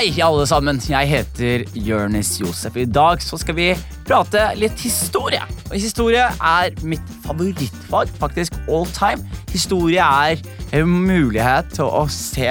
Hei, alle sammen. Jeg heter Jørnis Josef. I dag så skal vi prate litt historie. Og historie er mitt favorittfag, faktisk all time. Historie er en mulighet til å se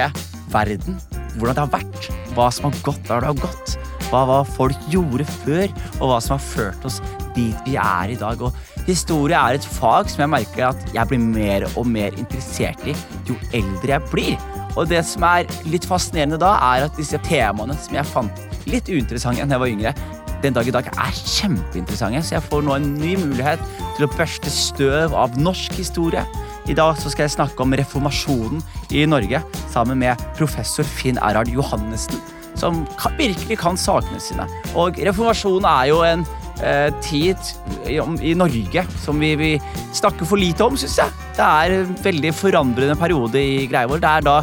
verden, hvordan det har vært, hva som har gått der det har gått, hva, hva folk gjorde før, og hva som har ført oss dit vi er i dag. Og historie er et fag som jeg merker at jeg blir mer og mer interessert i jo eldre jeg blir. Og det som er litt fascinerende da, er at disse temaene som jeg fant litt uinteressante enn jeg var yngre, den dag i dag er kjempeinteressante, så jeg får nå en ny mulighet til å børste støv av norsk historie. I dag så skal jeg snakke om reformasjonen i Norge sammen med professor Finn Erhard Johannessen, som virkelig kan sakene sine. Og reformasjonen er jo en eh, tid i, Norge som vi, vi snakker for lite om, syns jeg. Det er en veldig forandrende periode i greia vår. Det er da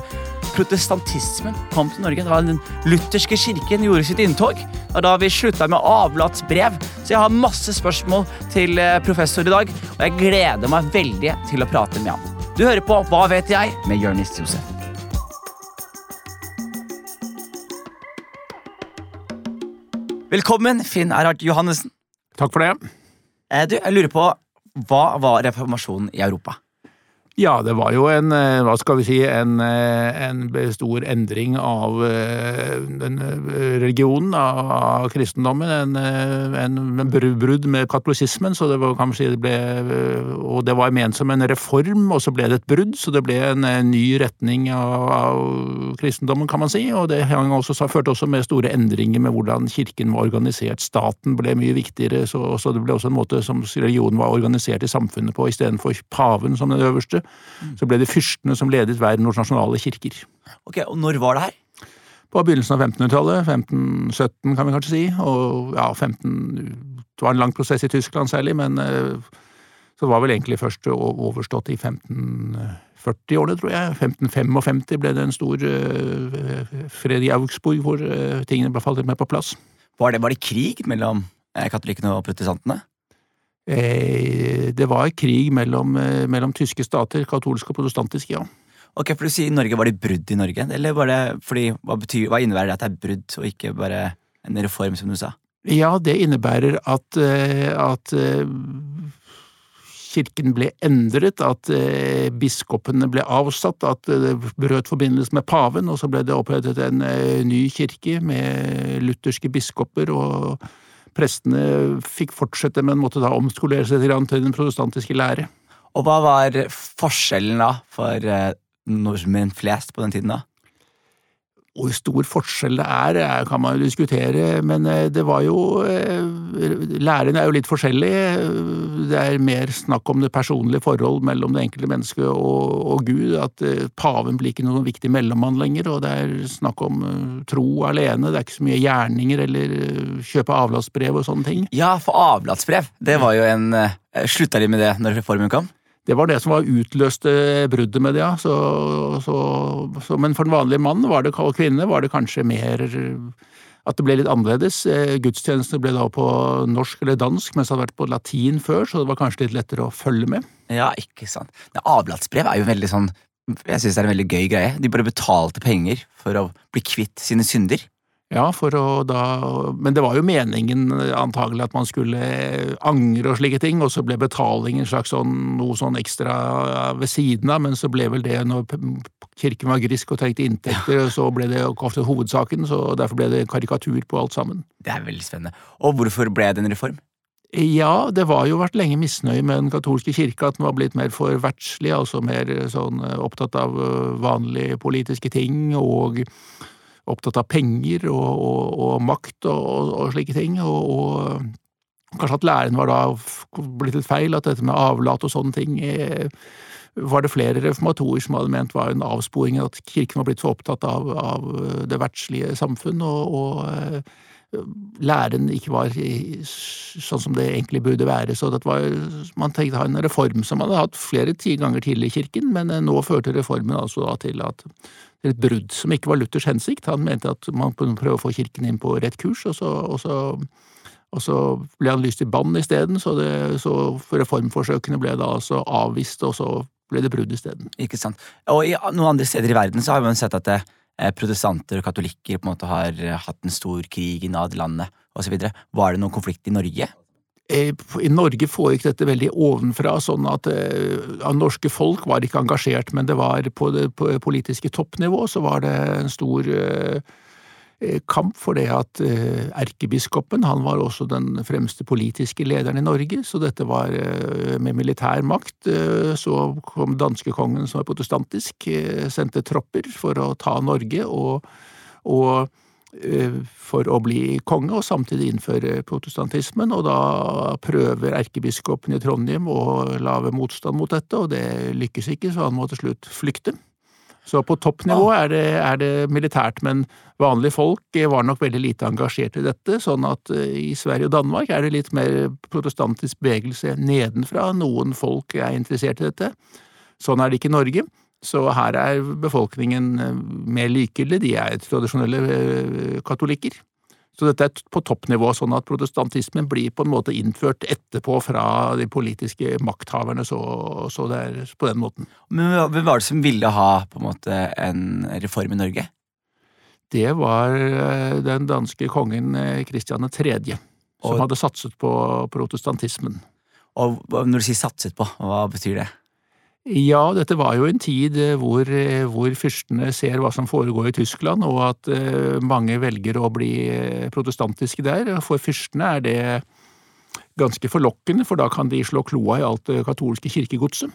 protestantismen kom til Norge. Da den lutherske kirken gjorde sitt inntog. Og da vi slutta med avlatsbrev. Så jeg har masse spørsmål til eh, professor i dag, og jeg gleder meg veldig til å prate med han. Du hører på Hva vet jeg? med Jonis Josef. Velkommen, Finn Erhard Johannessen. Takk for det. Eh, du, jeg lurer på, Hva var reformasjonen i Europa? Ja, det var jo en, eh, hva skal vi si, en, eh, en stor endring av eh, den religionen, av, kristendommen. En, en, brudd med katolisismen, så det var kanskje det ble Og det var ment som en reform, og så ble det et brudd, så det ble en, ny retning av, av, kristendommen, kan man si. Og det også, førte også med store endringer med hvordan kirken var organisert. Staten ble mye viktigere, så, så det ble også en måte som religionen var organisert i samfunnet på, istedenfor paven som den øverste. Så ble det fyrstene som ledet verdens nasjonale kirker. Ok, Og når var det her? På begynnelsen av 1500-tallet. 1517, kan vi kanskje si. Og ja, 15 Det var en lang prosess i Tyskland særlig, men eh, så det var vel egentlig først overstått i 1540-årene, tror jeg. 1555 ble det en stor uh, fred i Augsburg, hvor uh, tingene ble falt mer på plass. Var det, var det krig mellom katolikkene og protestantene? Eh, det var krig mellom, eh, mellom tyske stater, katolske og protestantiske, ja. Ok, for du sier Norge, Var det brudd i Norge? Eller var det fordi, hva, betyr, hva innebærer det at det er brudd, og ikke bare en reform, som du sa? Ja, det innebærer at, eh, at kirken ble endret, at biskopene ble avsatt, at det brøt forbindelse med paven, og så ble det opprettet en ny kirke med lutherske biskoper og prestene fikk fortsette, men måtte da omskolere seg til den protestantiske lære. Og hva var forskjellen da for eh, nordmenn flest på den tiden? da? Hvor stor forskjell det er, kan man jo diskutere, men eh, det var jo eh, Lærerne er jo litt forskjellige. Det er mer snakk om det personlige forhold mellom det enkelte mennesket og, og Gud. At eh, paven blir ikke noen viktig mellommann lenger, og det er snakk om tro alene. Det er ikke så mye gjerninger eller kjøpe avlatsbrev og sånne ting. Ja, for avlatsbrev, det var jo en Slutta de med det når reformen kom? Det var det som var utløste bruddet med det, ja. Så, så, så, men for den vanlige mann det, og kvinne var det kanskje mer at det ble litt annerledes. Eh, gudstjenestene ble da på norsk eller dansk, mens det hadde vært på latin før, så det var kanskje litt lettere å følge med. Ja, ikke sant. Avlatsbrev er jo veldig sånn Jeg synes det er en veldig gøy greie. De bare betalte penger for å bli kvitt sine synder. Ja, for å da Men det var jo meningen antagelig at man skulle angre og slike ting, og så ble betaling en slags sånn, noe sånn ekstra ved siden av, men så ble vel det når kirken var grisk og trengte inntekter, ja. så ble det ofte hovedsaken, så derfor ble det karikatur på alt sammen. Det er veldig spennende. Og hvorfor ble det en reform? Ja, det var jo vært lenge misnøye med den katolske kirke, at den var blitt mer for verdslig, altså mer sånn opptatt av vanlige politiske ting og opptatt av penger og, og, og makt og, og, slike ting. og, Kanskje at læren var da blitt litt feil, at dette med avlat og sånne ting eh, var det flere reformatorer som hadde ment var en avsporing, at kirken var blitt for opptatt av, av det verdslige samfunn, og, eh, læren ikke var sånn som det egentlig burde være. Så var, man tenkte å ha en reform som man hadde hatt flere ti ganger tidligere i kirken, men eh, nå førte reformen altså til at et brudd som ikke var Luthers hensikt. Han mente at man kunne prøve å få kirken inn på rett kurs, og så, og så, og så ble han lyst i bann isteden, så, så reformforsøkene ble da altså avvist, og så ble det brudd isteden. Ikke sant. Og i noen andre steder i verden så har man sett at det, eh, protestanter og katolikker på en måte har eh, hatt en stor krig i naderlandet osv. Var det noen konflikt i Norge? Eh, I Norge foregikk dette veldig ovenfra, sånn at det norske folk var ikke engasjert, men det var på det politiske toppnivå så var det en stor Eh, kamp for det at eh, erkebiskopen han var også den fremste politiske lederen i Norge, så dette var eh, med militær makt. Så kom danskekongen, som var protestantisk, sendte tropper for å ta Norge og, og for å bli konge og samtidig innføre protestantismen, og da prøver erkebiskopen i Trondheim å lage motstand mot dette, og det lykkes ikke, så han må til slutt flykte. Så på toppnivå er det, er det, militært, men vanlige folk var nok veldig lite engasjert i dette, sånn at eh, i Sverige og Danmark er det litt mer protestantisk bevegelse nedenfra, noen folk er interessert i dette. Sånn er det ikke i Norge. Så her er befolkningen eh, mer likegyldig, de er tradisjonelle eh, katolikker. Så dette er på toppnivå, sånn at protestantismen blir på en måte innført etterpå fra de politiske makthaverne, så, så det er på den måten. Men hvem var det som ville ha på en måte en reform i Norge? Det var eh, den danske kongen Kristian eh, 3., som og, hadde satset på protestantismen. Og når du sier satset på, hva betyr det? Ja, dette var jo en tid eh, hvor, eh, hvor, fyrstene ser hva som foregår i Tyskland, og at uh, mange velger å bli protestantiske der. For fyrstene er det ganske forlokkende, for da kan de slå kloa i alt det katolske kirkegodset.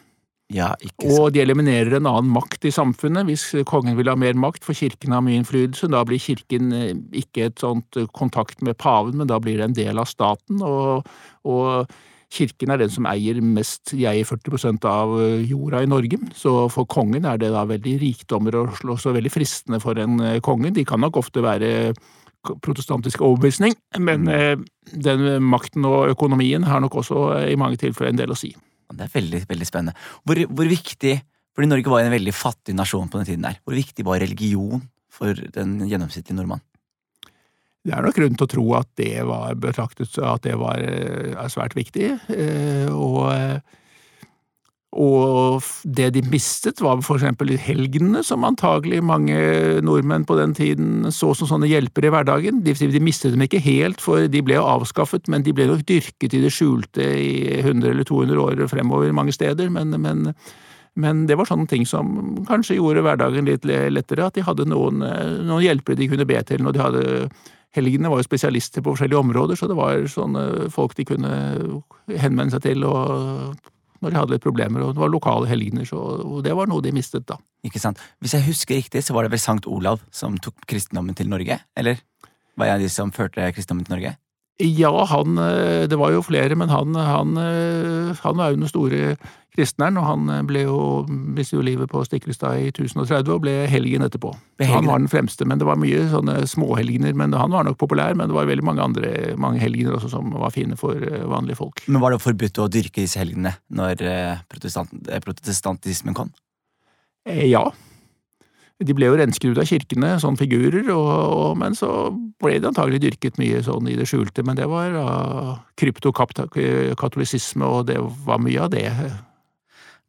Ja, og de eliminerer en annen makt i samfunnet. Hvis kongen vil ha mer makt, for kirken har mye innflytelse, da blir kirken ikke et sånt kontakt med paven, men da blir det en del av staten. og, og Kirken er den som eier mest, de eier 40 av eh, jorda i Norge, så for kongen er det da veldig rikdommer og også veldig fristende for en eh, konge. De kan nok ofte være protestantisk overbevisning, men mm. eh, den makten og økonomien har nok også i mange tilfeller en del å si. Det er veldig, veldig spennende. Hvor, hvor viktig, fordi Norge var en veldig fattig nasjon på den tiden der, hvor viktig var religion for den gjennomsnittlige nordmann? Det er nok grunn til å tro at det var betraktet at det var eh, svært viktig. Eh, og, og det de mistet, var for eksempel helgenene, som antagelig mange nordmenn på den tiden så som sånne hjelpere i hverdagen. De, de mistet dem ikke helt, for de ble jo avskaffet, men de ble nok dyrket i det skjulte i 100 eller 200 år fremover mange steder. men, men men det var sånne ting som kanskje gjorde hverdagen litt lettere, at de hadde noen, noen hjelpere de kunne be til når de hadde Helgene var jo spesialister på forskjellige områder, så det var sånne folk de kunne henvende seg til når de hadde litt problemer, og det var lokale helgener, så det var noe de mistet, da. Ikke sant. Hvis jeg husker riktig, så var det vel Sankt Olav som tok kristendommen til Norge, eller? Var jeg de som førte kristendommen til Norge? Ja, han eh, Det var jo flere, men han, han, eh, han var jo den store kristneren, og han eh, ble jo, mistet jo livet på Stiklestad i 1030 og ble helgen etterpå. Helgen. Han var den fremste, men det var mye sånne småhelgener. Men han var nok populær, men det var veldig mange andre mange helgener også som var fine for eh, vanlige folk. Men var det forbudt å dyrke disse helgenene når eh, protestant, protestantismen kom? Ja. De ble jo rensket ut av kirkene, sånne figurer, og, og, men så ble det antagelig dyrket mye sånn i det skjulte. Men det var uh, kryptokatolisisme, og det var mye av det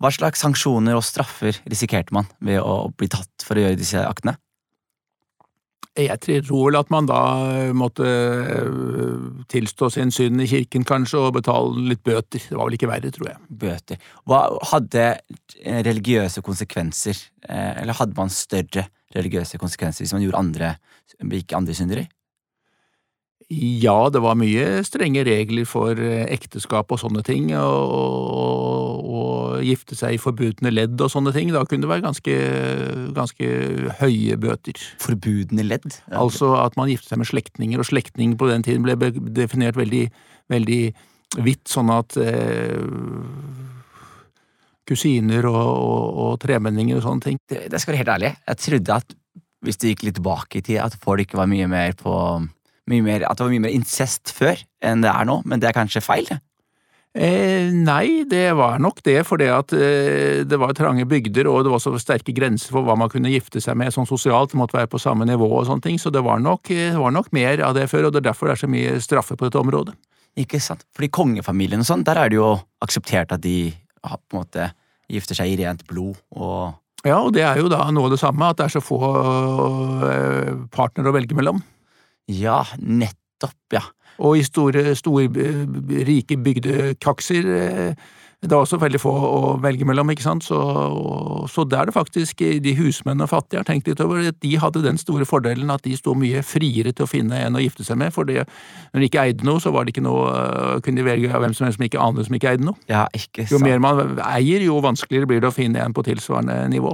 hva slags sanksjoner og straffer risikerte man ved å bli tatt for å gjøre disse aktene? Jeg tror vel at man da måtte øh, tilstå sin synd i kirken, kanskje, og betale litt bøter. Det var vel ikke verre, tror jeg. Bøter. Hva hadde religiøse konsekvenser, eh, eller hadde man større religiøse konsekvenser hvis man gjorde andre, gikk andre syndere? Ja, det var mye strenge regler for eh, ekteskap og sånne ting, og, og, og gifte seg i forbudne ledd og sånne ting. Da kunne det være ganske, ganske høye bøter. Forbudne ledd? Altså at man giftet seg med slektninger, og slektning på den tiden ble definert veldig, veldig vidt, sånn at eh, kusiner og, og, og, tremenninger og sånne ting. Det, det skal være helt ærlig, jeg trodde at hvis du gikk litt tilbake i tid, at folk var mye mer på mer, at det var mye mer incest før enn det er nå, men det er kanskje feil? det? Eh, nei, det var nok det, for eh, det var trange bygder, og det var så sterke grenser for hva man kunne gifte seg med sånn sosialt, det måtte være på samme nivå og sånne ting, så det var nok, eh, det var nok mer av det før, og det er derfor det er så mye straffe på dette området. Ikke sant, fordi kongefamilien og sånn, der er det jo akseptert at de på en måte gifter seg i rent blod og Ja, og det er jo da noe av det samme, at det er så få øh, partnere å velge mellom. Ja, nettopp, ja. Og i store, store rike bygdekakser øh, det er også veldig få å velge mellom, ikke sant, så, så der er det faktisk de husmenn og fattige har tenkt litt over at de hadde den store fordelen at de sto mye friere til å finne en å gifte seg med, for det, når de ikke eide noe, så var det ikke noe, kunne de velge hvem som helst som ikke ante som ikke eide noe. Ja, ikke sant. Jo mer man eier, jo vanskeligere blir det å finne en på tilsvarende nivå.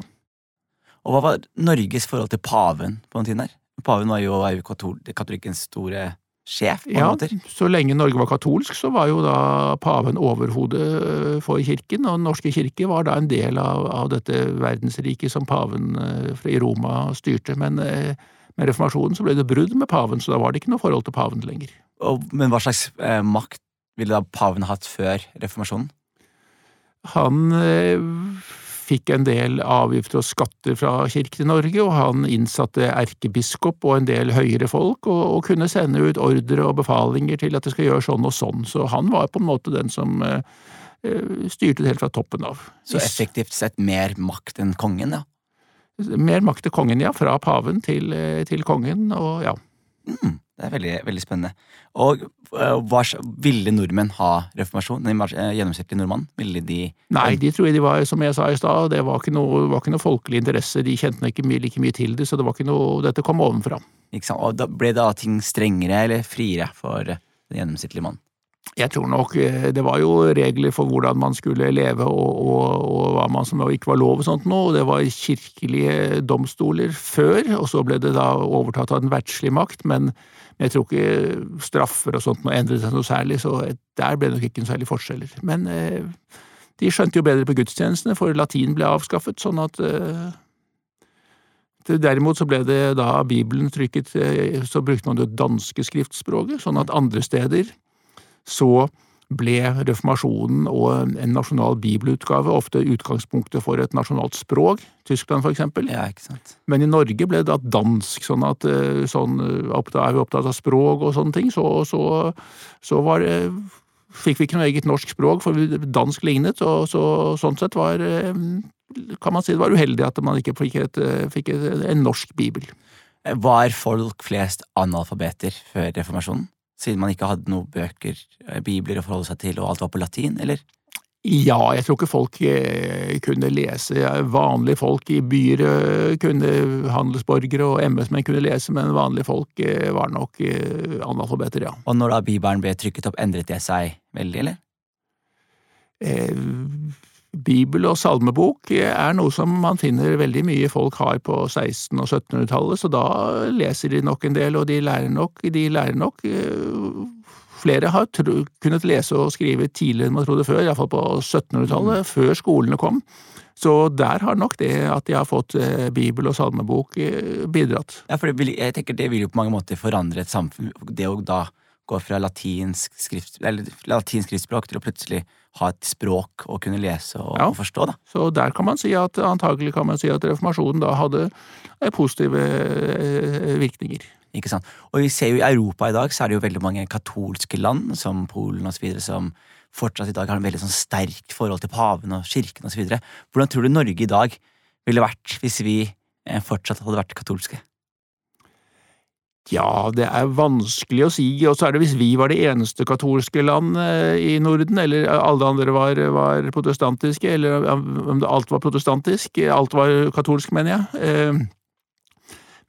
Og hva var Norges forhold til paven på den tiden her? Paven var jo, var jo katol katolikkens store sjef, på Ja, måter. så lenge Norge var katolsk, så var jo da paven overhodet øh, for kirken, og Den norske kirke var da en del av, av dette verdensriket som paven øh, i Roma styrte. Men øh, med reformasjonen så ble det brudd med paven, så da var det ikke noe forhold til paven lenger. Og, men hva slags eh, makt ville da paven hatt før reformasjonen? Han øh, fikk en del avgifter og skatter fra kirken i Norge, og han innsatte erkebiskop og en del høyere folk, og, og kunne sende ut ordre og befalinger til at det skal gjøre sånn og sånn, så han var på en måte den som øh, øh, styrte det helt fra toppen av. Så effektivt sett mer makt enn kongen, ja. Mer makt til kongen, ja, fra paven til, øh, til kongen, og ja. Mm, det er veldig, veldig spennende. Og eh, hva, ville nordmenn ha reformasjon? Den eh, gjennomsnittlige nordmann? Ville de Nei, de tror jeg de var, som jeg sa i stad, det var ikke noe, var ikke noe folkelig interesse, de kjente ikke mye, like mye til det, så det var ikke noe, dette kom ovenfra. ikke sant? Og da ble da ting strengere eller friere for den gjennomsnittlige mann? Jeg tror nok eh, det var jo regler for hvordan man skulle leve og, og, og hva man som ikke var lov og sånt noe, det var kirkelige domstoler før, og så ble det da overtatt av den verdslige makt, men jeg tror ikke straffer og sånt noe endret seg noe særlig, så der ble det nok ikke noe særlig forskjeller. Men eh, de skjønte jo bedre på gudstjenestene, for latin ble avskaffet, sånn at eh, Derimot så ble det da Bibelen trykket, så brukte man det danske skriftspråket, sånn at andre steder så ble reformasjonen og en nasjonal bibelutgave ofte utgangspunktet for et nasjonalt språk, Tyskland for eksempel. Ja, ikke sant? Men i Norge ble det da dansk, sånn at eh, sånn, eh, er vi opptatt av språk og sånne ting, så, så, så var Fikk vi ikke noe eget norsk språk, for dansk lignet, og så, sånn sett var eh, Kan man si det var uheldig at man ikke fikk, et, fikk et, en norsk bibel. Var folk flest analfabeter før reformasjonen? Siden man ikke hadde noen bøker, eh, bibler å forholde seg til, og alt var på latin, eller? Ja, jeg tror ikke folk eh, kunne lese. Vanlige folk i byer eh, kunne handelsborgere og embetsmenn kunne lese, men vanlige folk var nok analfabeter, ja. Og når da Bibelen ble trykket opp, endret det seg veldig, eller? Eh, Bibel og salmebok er noe som man finner veldig mye folk har på 1600- og 1700-tallet, så da leser de nok en del, og de lærer nok. De lærer nok Flere har kunnet lese og skrive tidligere enn man trodde før, iallfall på 1700-tallet, før skolene kom. Så der har nok det at de har fått eh, bibel og salmebok eh, bidratt. Ja, for det vil, jeg tenker det vil jo på mange måter forandre et samfunn. Det å da gå fra latinsk, skrift, eller latinsk skriftspråk til å plutselig ha et språk å kunne lese og, Ja. og forstå, da. Så der kan man si at antagelig kan man si at reformasjonen da hadde eh, positive eh, virkninger. Ikke sant? Og vi ser jo i Europa i dag, så er det jo veldig mange katolske land, som Polen videre, som fortsatt i dag har en veldig sånn sterkt forhold til paven og kirken videre. Hvordan tror du Norge i dag ville vært hvis vi eh, fortsatt hadde vært katolske? Ja, det er vanskelig å si, og så er det hvis vi var det eneste katolske land eh, i Norden, eller alle andre var, var protestantiske, eller om alt var protestantisk, alt var katolsk, mener jeg. Eh,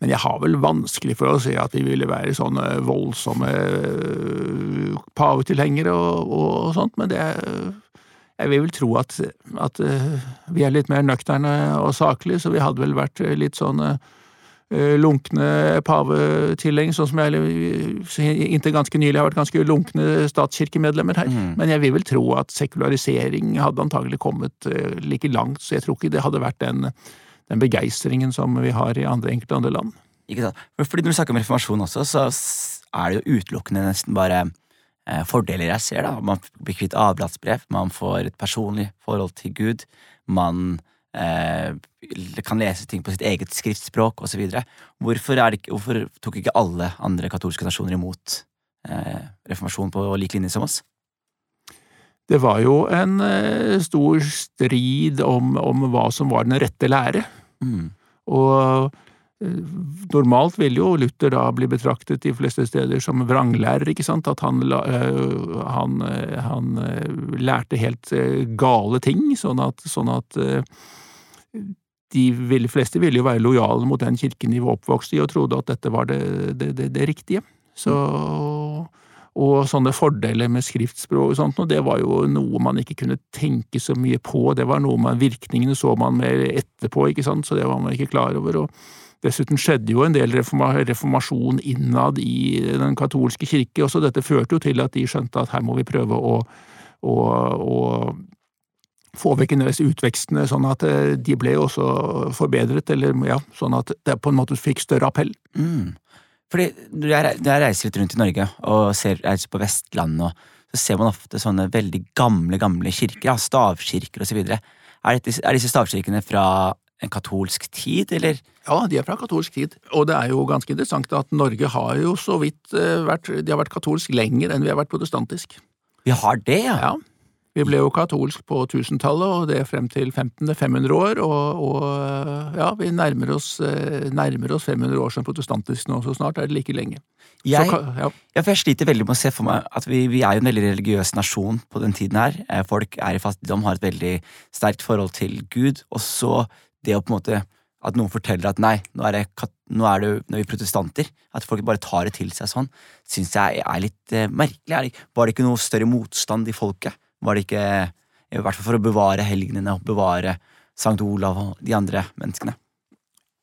Men jeg har vel vanskelig for å se at vi ville være sånne voldsomme eh, pavetilhengere og, og sånt, men det jeg vil vel tro at, at vi er litt mer nøkterne og saklige, så vi hadde vel vært litt sånn lunkne pavetilhengere, sånn som jeg inntil ganske nylig har vært ganske lunkne statskirkemedlemmer her. Mm. Men jeg vil vel tro at sekularisering hadde antagelig kommet eh, like langt, så jeg tror ikke det hadde vært den, den begeistringen som vi har i andre, enkelte andre land. Ikke sant? Fordi Når du snakker om reformasjon også, så er det jo utelukkende nesten bare eh, fordeler jeg ser. da. Man blir kvitt avlatsbrev, man får et personlig forhold til Gud, man eh, kan lese ting på sitt eget skriftspråk osv. Hvorfor, er det hvorfor tok ikke alle andre katolske nasjoner imot eh, reformasjon på lik linje som oss? Det var jo en eh, stor strid om, om hva som var den rette lære. Mm. Og eh, normalt vil jo Luther da bli betraktet de fleste steder som vranglærer, ikke sant? At han, øh, han, øh, han lærte helt gale ting, sånn at, sånn at de fleste ville jo være lojale mot den kirken de var oppvokst i, og trodde at dette var det, det, det, det riktige. Så, og sånne fordeler med skriftspråk og sånt, og det var jo noe man ikke kunne tenke så mye på, det var noe man, virkningene så man mer etterpå, ikke sant, så det var man ikke klar over. og Dessuten skjedde jo en del reformasjon innad i den katolske kirke, og så dette førte jo til at de skjønte at her må vi prøve å, å, å få vekk en del utvekstene, sånn at eh, de ble også forbedret, eller ja, sånn at det på en måte fikk større appell. Mm. Fordi når jeg, når jeg reiser litt rundt i Norge og ser, reiser på Vestlandet, og, så ser man ofte sånne veldig gamle gamle kirker, ja, stavkirker osv. Er, dette- er disse stavkirkene fra en katolsk tid, eller? Ja, de er fra katolsk tid, og det er jo ganske interessant at Norge har jo så vidt eh, vært, de har vært katolsk lenger enn vi har vært protestantisk. Vi har det, ja. Ja, vi ble jo katolsk på 1000-tallet, og det frem til 1500 år, og, og ja, vi nærmer oss, eh, nærmer oss 500 år som protestantisk nå, så snart er det like lenge. Jeg, så, ja, ja, jeg sliter veldig med å se for meg at vi, vi er jo en veldig religiøs nasjon på den tiden her. Eh, Folk er i fattigdom, har et veldig sterkt forhold til Gud, og så det å på en måte at noen forteller at nei, nå er, det, nå er, det, nå er vi protestanter, at folk bare tar det til seg sånn, syns jeg er litt eh, merkelig. Er var det ikke noe større motstand i folket? Var det ikke, i hvert fall for å bevare helgenene og bevare Sankt Olav og de andre menneskene?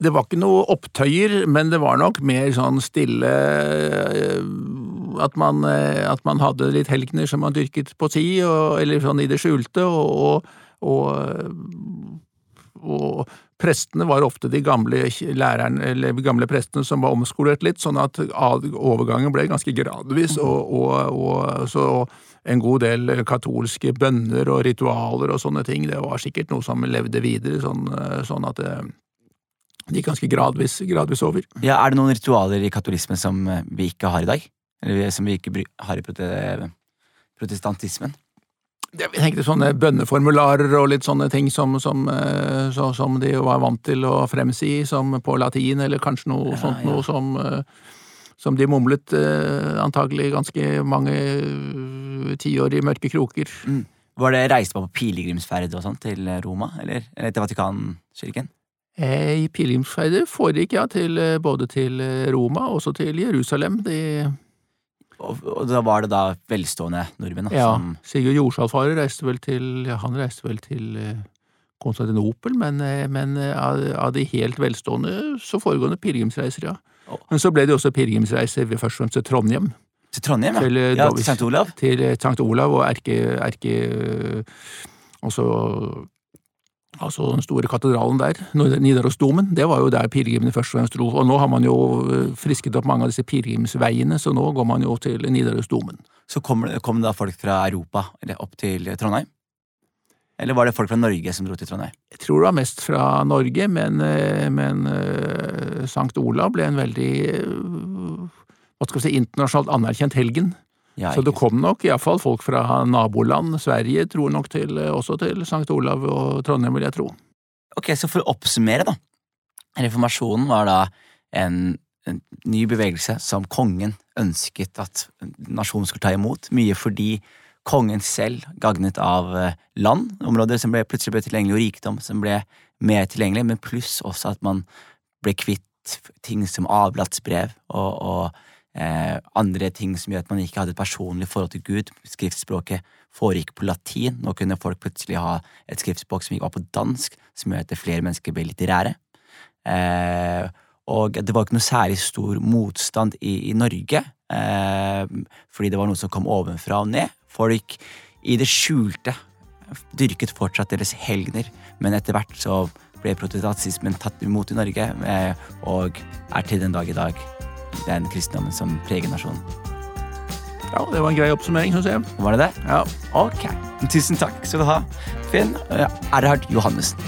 det var ikke noe opptøyer, men det var nok mer sånn stille eh, at man, eh, at man hadde litt helgener som man dyrket på si, eller sånn i det skjulte, og, og, og prestene var ofte de gamle de gamle prestene som var omskolert litt, sånn at overgangen ble ganske gradvis, og, og så en god del katolske bønner og ritualer og sånne ting, det var sikkert noe som levde videre, sånn, sånn at det, det gikk ganske gradvis, gradvis over. Ja, Er det noen ritualer i katolismen som eh, vi ikke har i dag? Eller som vi ikke har i prote protestantismen? Jeg tenkte sånne bønneformularer og litt sånne ting som, som, eh, så, som de var vant til å fremsi, som på latin, eller kanskje noe Ja, sånt ja. noe som, eh, som de mumlet eh, antagelig ganske mange eh, tiår i mørke kroker. Var det reiste man på pilegrimsferd og sånn til Roma, eller, eller til Vatikankirken? Eh, I pilegrimsferder foregikk ja til, eh, både til eh, Roma og også til Jerusalem. De, Og, og da var det da velstående nordmenn da, ja, som Sigurd Jorsalfarer reiste vel til Han reiste vel til eh, Konstantinopel, men, eh, men eh, av, av de helt velstående så foregående pilegrimsreiser, ja. Men så ble det også pilegrimsreiser først og fremst til Trondheim, Til Trondheim. Til, eh, ja til St. Olav. til St. Sankt Olav og erke... erke også Altså den store katedralen der, Nidarosdomen, det var jo der pilegrimene først og fremst dro. Og nå har man jo eh, frisket opp mange av disse pilegrimsveiene, så nå går man jo til Nidarosdomen. Så kom, kom det da folk fra Europa eller opp til Trondheim? Eller var det folk fra Norge som dro til Trondheim? Jeg tror det var mest fra Norge, men, eh, men eh, Sankt Olav ble en veldig eh, hva skal vi si, internasjonalt anerkjent helgen. Ja, Så det kom nok iallfall folk fra naboland, Sverige tror nok til, eh, også til Sankt Olav og Trondheim, vil jeg tro. Ok, så for å oppsummere, da. Reformasjonen var da en, en ny bevegelse som kongen ønsket at nasjonen skulle ta imot. Mye fordi kongen selv gagnet av eh, land, områder som ble, plutselig ble tilgjengelig, og rikdom som ble mer tilgjengelig, men pluss også at man ble kvitt ting som avlatsbrev og, og eh, andre ting som gjør at man ikke hadde et personlig forhold til Gud. Skriftspråket foregikk på latin. Nå kunne folk plutselig ha et skriftspråk som var på dansk, som gjør at flere mennesker ble litterære. Eh, og det var ikke noe særlig stor motstand i, i Norge, eh, fordi det var noe som kom ovenfra og ned. Folk i det skjulte dyrket fortsatt deres helgener, men etter hvert så ble protestantismen tatt imot i Norge, eh, og er til den dag i dag den kristendommen som preger nasjonen. Ja, det var en grei oppsummering, syns jeg. Var det det? Ja. Ok. Tusen takk skal du ha, Finn. Ja, Erhard Johannessen.